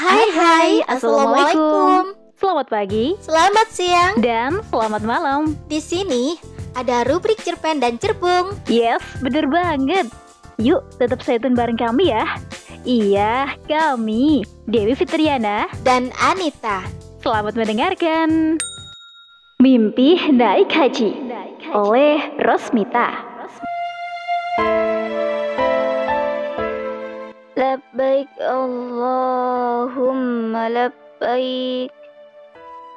Hai hai, Assalamualaikum. Selamat pagi Selamat siang. dan selamat malam. Di sini ada rubrik cerpen dan cerbung. Yes, bener banget. Yuk, tetap stay tune bareng kami ya. Iya, kami, Dewi Fitriana. dan Anita. Selamat mendengarkan. Mimpi Naik Haji oleh Rosmita. Labbaik Allahumma labbaik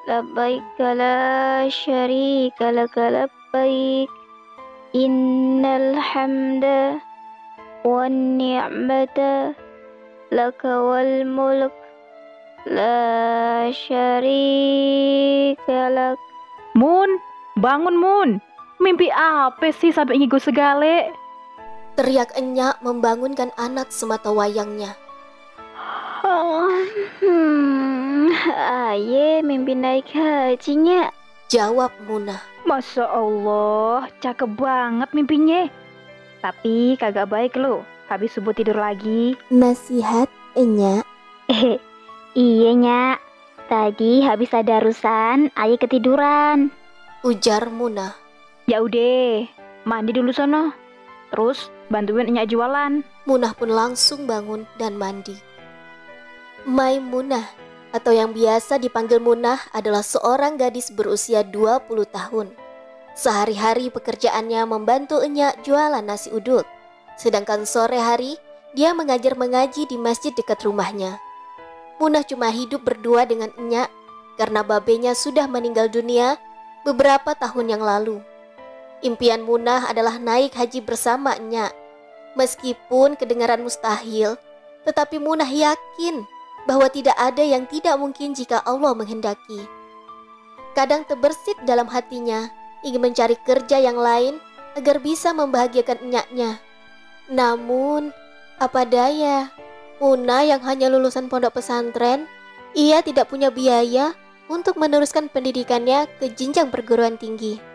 Labbaik la syarika laka labbaik Innal hamda wan ni'mata laka wal mulk La syarika lak Mun, bangun Mun. Mimpi apa sih sampai ngigo segale? Teriak enyak membangunkan anak semata wayangnya. Hmm, aye mimpi naik hajinya Jawab Munah. Masya Allah, cakep banget mimpinya. Tapi kagak baik loh, habis subuh tidur lagi. Nasihat enyak. Eh, iya nyak. Tadi habis ada urusan, ayah ketiduran. Ujar Munah. Ya udah, mandi dulu sono. Terus bantuin Enyak jualan. Munah pun langsung bangun dan mandi. Maimunah atau yang biasa dipanggil Munah adalah seorang gadis berusia 20 tahun. Sehari-hari pekerjaannya membantu Enyak jualan nasi uduk. Sedangkan sore hari dia mengajar mengaji di masjid dekat rumahnya. Munah cuma hidup berdua dengan Enyak karena babenya sudah meninggal dunia beberapa tahun yang lalu. Impian Munah adalah naik haji bersama Enyak. Meskipun kedengaran mustahil, tetapi Munah yakin bahwa tidak ada yang tidak mungkin jika Allah menghendaki. Kadang terbersit dalam hatinya ingin mencari kerja yang lain agar bisa membahagiakan enyaknya. Namun, apa daya, Munah yang hanya lulusan pondok pesantren, ia tidak punya biaya untuk meneruskan pendidikannya ke jenjang perguruan tinggi.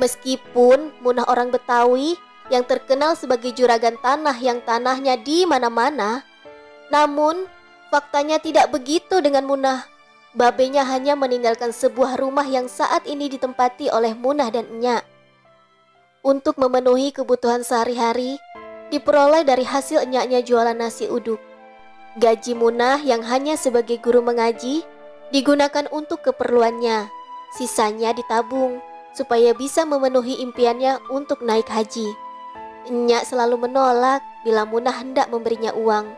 Meskipun Munah orang Betawi yang terkenal sebagai juragan tanah yang tanahnya di mana-mana, namun faktanya tidak begitu dengan Munah. Babenya hanya meninggalkan sebuah rumah yang saat ini ditempati oleh Munah dan Enyak. Untuk memenuhi kebutuhan sehari-hari, diperoleh dari hasil enyaknya jualan nasi uduk. Gaji Munah yang hanya sebagai guru mengaji digunakan untuk keperluannya. Sisanya ditabung supaya bisa memenuhi impiannya untuk naik haji. Enyak selalu menolak bila Munah hendak memberinya uang.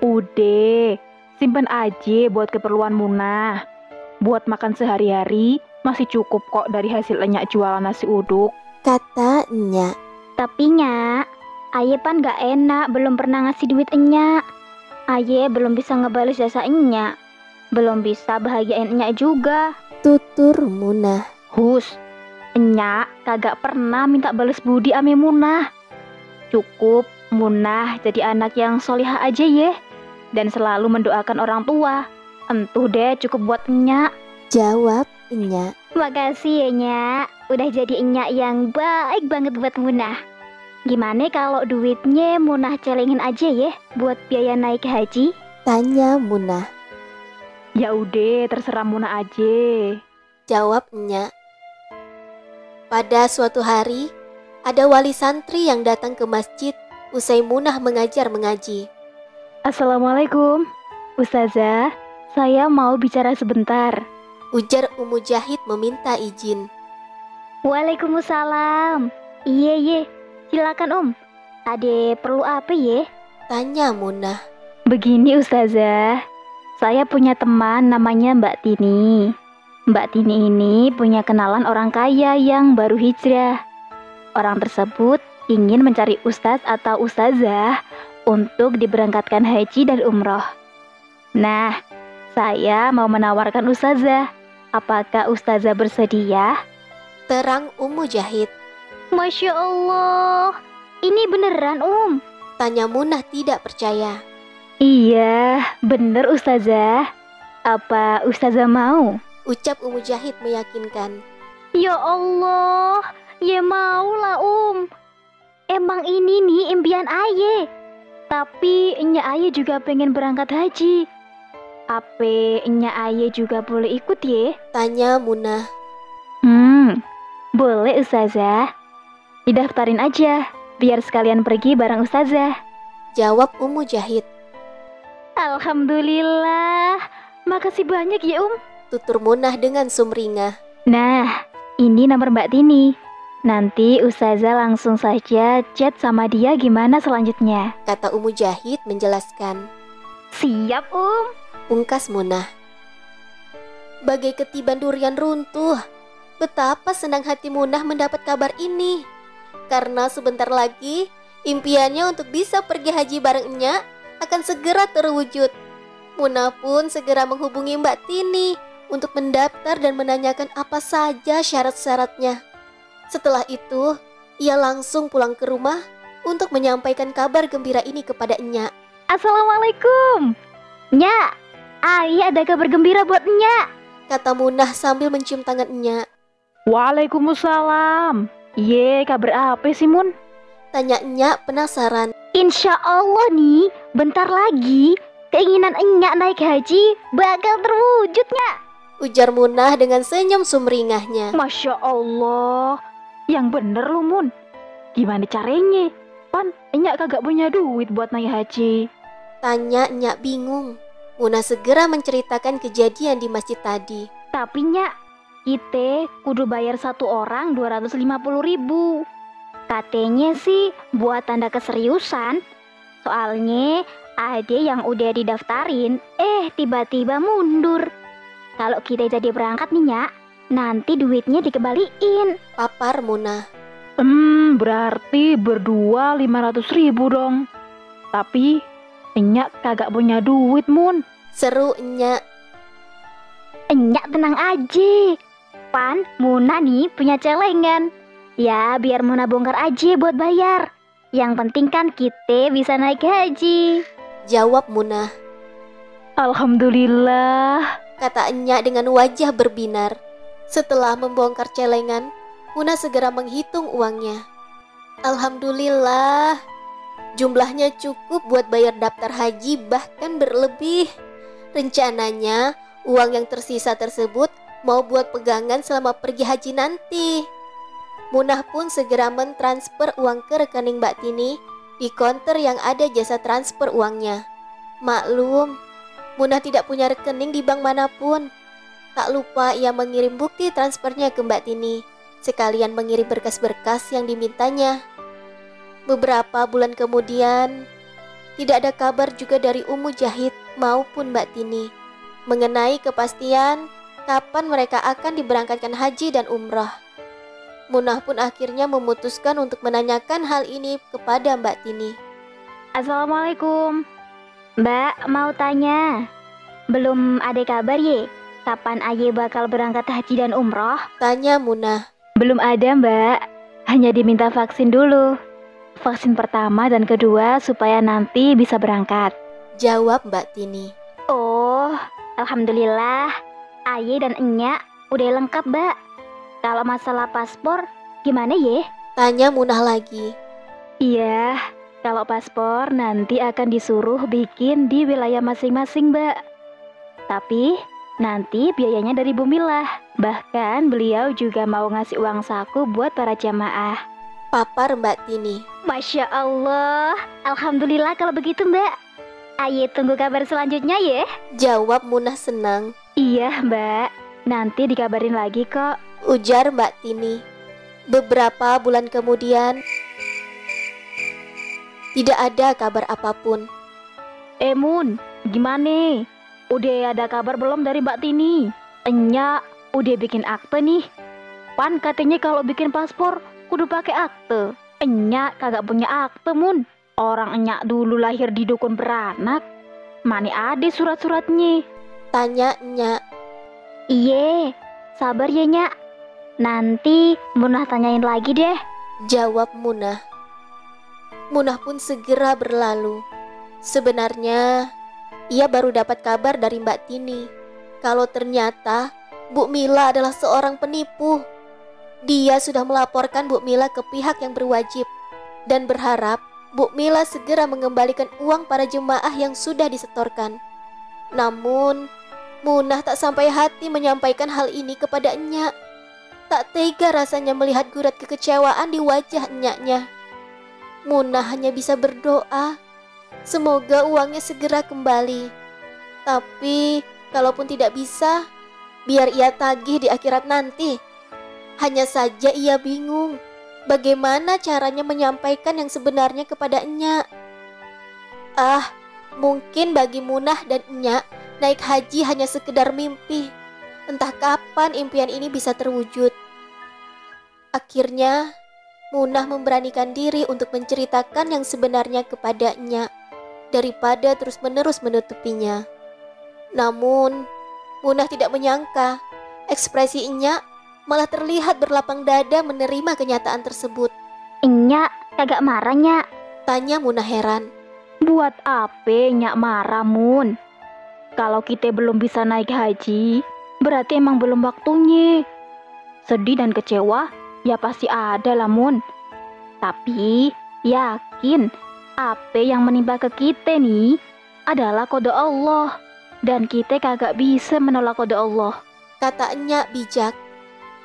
Udah, simpan aja buat keperluan Munah. Buat makan sehari-hari masih cukup kok dari hasil Enyak jualan nasi uduk. Kata Enyak. Tapi nyak, ayah pan gak enak belum pernah ngasih duit enyak. Ayah belum bisa ngebales jasa enyak. Belum bisa bahagiain enyak juga. Tutur Munah. Hus, Enyak kagak pernah minta balas budi ame Munah. Cukup Munah jadi anak yang solihah aja ya. Dan selalu mendoakan orang tua. Entuh deh cukup buat Enyak. Jawab Enyak. Makasih ya nyak, udah jadi enyak yang baik banget buat Munah. Gimana kalau duitnya Munah celengin aja ya buat biaya naik haji? Tanya Munah. Ya udah terserah Munah aja. Jawab Enyak. Pada suatu hari, ada wali santri yang datang ke masjid usai Munah mengajar mengaji. Assalamualaikum. Ustazah, saya mau bicara sebentar. Ujar Ummu Jahid meminta izin. Waalaikumsalam. Iya ye, silakan om. Ade perlu apa ye? Tanya Munah. Begini Ustazah, saya punya teman namanya Mbak Tini. Mbak Tini ini punya kenalan orang kaya yang baru hijrah. Orang tersebut ingin mencari ustadz atau ustazah untuk diberangkatkan haji dan umroh. Nah, saya mau menawarkan ustazah. Apakah ustazah bersedia? Terang Ummu Jahid. Masya Allah, ini beneran om. Tanya Munah tidak percaya. Iya, bener ustazah. Apa ustazah mau? Ucap Ummu Jahid meyakinkan. Ya Allah, ya maulah om. Emang ini nih impian Aye. Tapi Nya Aye juga pengen berangkat haji. Ape nya Aye juga boleh ikut ya? Tanya Munah. Hmm, boleh Ustazah. Didaftarin aja, biar sekalian pergi bareng Ustazah. Jawab Umu Jahid. Alhamdulillah, makasih banyak ya Um. Tutur Munah dengan sumringah. Nah, ini nomor Mbak Tini. Nanti Ustazah langsung saja chat sama dia gimana selanjutnya. Kata Umu Jahid menjelaskan. Siap Um. Pungkas Munah. Bagai ketiban durian runtuh. Betapa senang hati Munah mendapat kabar ini. Karena sebentar lagi impiannya untuk bisa pergi haji barengnya akan segera terwujud. Munah pun segera menghubungi Mbak Tini untuk mendaftar dan menanyakan apa saja syarat-syaratnya. Setelah itu, ia langsung pulang ke rumah untuk menyampaikan kabar gembira ini kepada Nya. Assalamualaikum. Nya, Ayah ada kabar gembira buat Nya. Kata Munah sambil mencium tangan Nya. Waalaikumsalam. Ye, kabar apa sih Mun? Tanya Nya penasaran. Insya Allah nih, bentar lagi keinginan enyak naik haji bakal terwujudnya. Ujar Munah dengan senyum sumringahnya. Masya Allah. Yang bener lu Mun. Gimana caranya? Pan, enyak kagak punya duit buat naik haji. Tanya Nya bingung. Munah segera menceritakan kejadian di masjid tadi. Tapi Nya, kita kudu bayar satu orang 250 ribu. Katanya sih buat tanda keseriusan. Soalnya ada yang udah didaftarin, eh tiba-tiba mundur. Kalau kita jadi berangkat nih Nyak, nanti duitnya dikembaliin. Papar Munah. Hmm, berarti berdua 500 ribu dong. Tapi, enyak kagak punya duit, Mun. Seru Nya. Enyak tenang aja. Pan, Muna nih punya celengan. Ya, biar Muna bongkar aja buat bayar. Yang penting kan kita bisa naik haji. Jawab Munah. Alhamdulillah. Kata Nya dengan wajah berbinar. Setelah membongkar celengan, Munah segera menghitung uangnya. Alhamdulillah. Jumlahnya cukup buat bayar daftar haji bahkan berlebih. Rencananya, uang yang tersisa tersebut mau buat pegangan selama pergi haji nanti. Munah pun segera mentransfer uang ke rekening Mbak Tini di konter yang ada jasa transfer uangnya. Maklum, Munah tidak punya rekening di bank mana pun. Tak lupa ia mengirim bukti transfernya ke Mbak Tini, sekalian mengirim berkas-berkas yang dimintanya. Beberapa bulan kemudian, tidak ada kabar juga dari Umu Jahid maupun Mbak Tini mengenai kepastian kapan mereka akan diberangkatkan haji dan umrah. Munah pun akhirnya memutuskan untuk menanyakan hal ini kepada Mbak Tini. Assalamualaikum. Mbak, mau tanya. Belum ada kabar ye? Kapan Aye bakal berangkat haji dan umroh? Tanya Munah. Belum ada, Mbak. Hanya diminta vaksin dulu. Vaksin pertama dan kedua supaya nanti bisa berangkat. Jawab Mbak Tini. Oh, alhamdulillah. Aye dan Enya udah lengkap, Mbak. Kalau masalah paspor, gimana ye? Tanya Munah lagi. Iya, kalau paspor nanti akan disuruh bikin di wilayah masing-masing, Mbak. Tapi nanti biayanya dari Bumilah. Bahkan beliau juga mau ngasih uang saku buat para jamaah. Papar Mbak Tini. Masya Allah, Alhamdulillah kalau begitu Mbak. Aye tunggu kabar selanjutnya ya. Jawab Munah senang. Iya, Mbak. Nanti dikabarin lagi kok. Ujar Mbak Tini. Beberapa bulan kemudian, tidak ada kabar apa pun. Eh, Mun, gimana? Udah ada kabar belum dari Mbak Tini? Enya udah bikin akte nih. Pan katanya kalau bikin paspor kudu pakai akte. Enya kagak punya akte, Mun. Orang Enya dulu lahir di dukun beranak. Mana ada surat-suratnya? Tanya Nya. Iye, sabar ya Nyak. Nanti Munah tanyain lagi deh. Jawab Munah. Munah pun segera berlalu. Sebenarnya, ia baru dapat kabar dari Mbak Tini. Kalau ternyata Bu Mila adalah seorang penipu. Dia sudah melaporkan Bu Mila ke pihak yang berwajib dan berharap Bu Mila segera mengembalikan uang para jemaah yang sudah disetorkan. Namun, Munah tak sampai hati menyampaikan hal ini kepada Enyak. Tak tega rasanya melihat gurat kekecewaan di wajah enyaknya. Munah hanya bisa berdoa, semoga uangnya segera kembali. Tapi, kalaupun tidak bisa, biar ia tagih di akhirat nanti. Hanya saja ia bingung bagaimana caranya menyampaikan yang sebenarnya kepada Enyak. Ah, mungkin bagi Munah dan Enyak, naik haji hanya sekedar mimpi. Entah kapan impian ini bisa terwujud. Akhirnya, Munah memberanikan diri untuk menceritakan yang sebenarnya kepadanya daripada terus-menerus menutupinya. Namun, Munah tidak menyangka ekspresinya malah terlihat berlapang dada menerima kenyataan tersebut. Nyak, kagak marah nyak. Tanya Munah heran. Buat apa nyak marah Mun? Kalau kita belum bisa naik haji, berarti emang belum waktunya. Sedih dan kecewa, ya pasti ada lah Mun. Tapi yakin apa yang menimpa ke kita nih adalah kode Allah. Dan kita kagak bisa menolak kode Allah. Katanya bijak.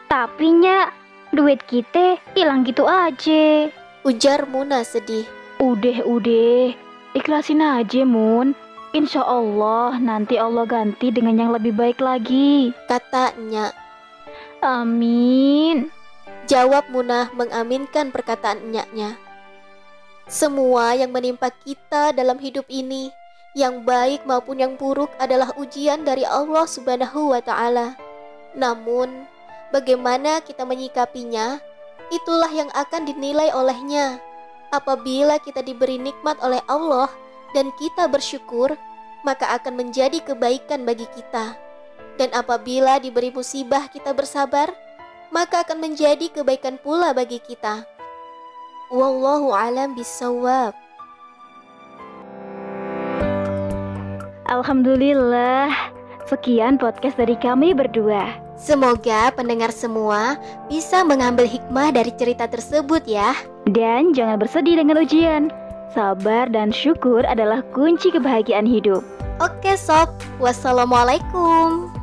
Tapi nyak, duit kita hilang gitu aja. Ujar Munah sedih. Udah, udah. Ikhlasin aja, Mun. Insya Allah nanti Allah ganti dengan yang lebih baik lagi. Katanya. Amin. Jawab Munah mengaminkan perkataan enyaknya. Semua yang menimpa kita dalam hidup ini, yang baik maupun yang buruk adalah ujian dari Allah Subhanahu wa taala. Namun, bagaimana kita menyikapinya, itulah yang akan dinilai olehnya. Apabila kita diberi nikmat oleh Allah dan kita bersyukur, maka akan menjadi kebaikan bagi kita. Dan apabila diberi musibah kita bersabar, maka akan menjadi kebaikan pula bagi kita. Wallahu alam bisawab. Alhamdulillah. Sekian podcast dari kami berdua. Semoga pendengar semua bisa mengambil hikmah dari cerita tersebut ya. Dan jangan bersedih dengan ujian. Sabar dan syukur adalah kunci kebahagiaan hidup. Oke sob, wassalamualaikum.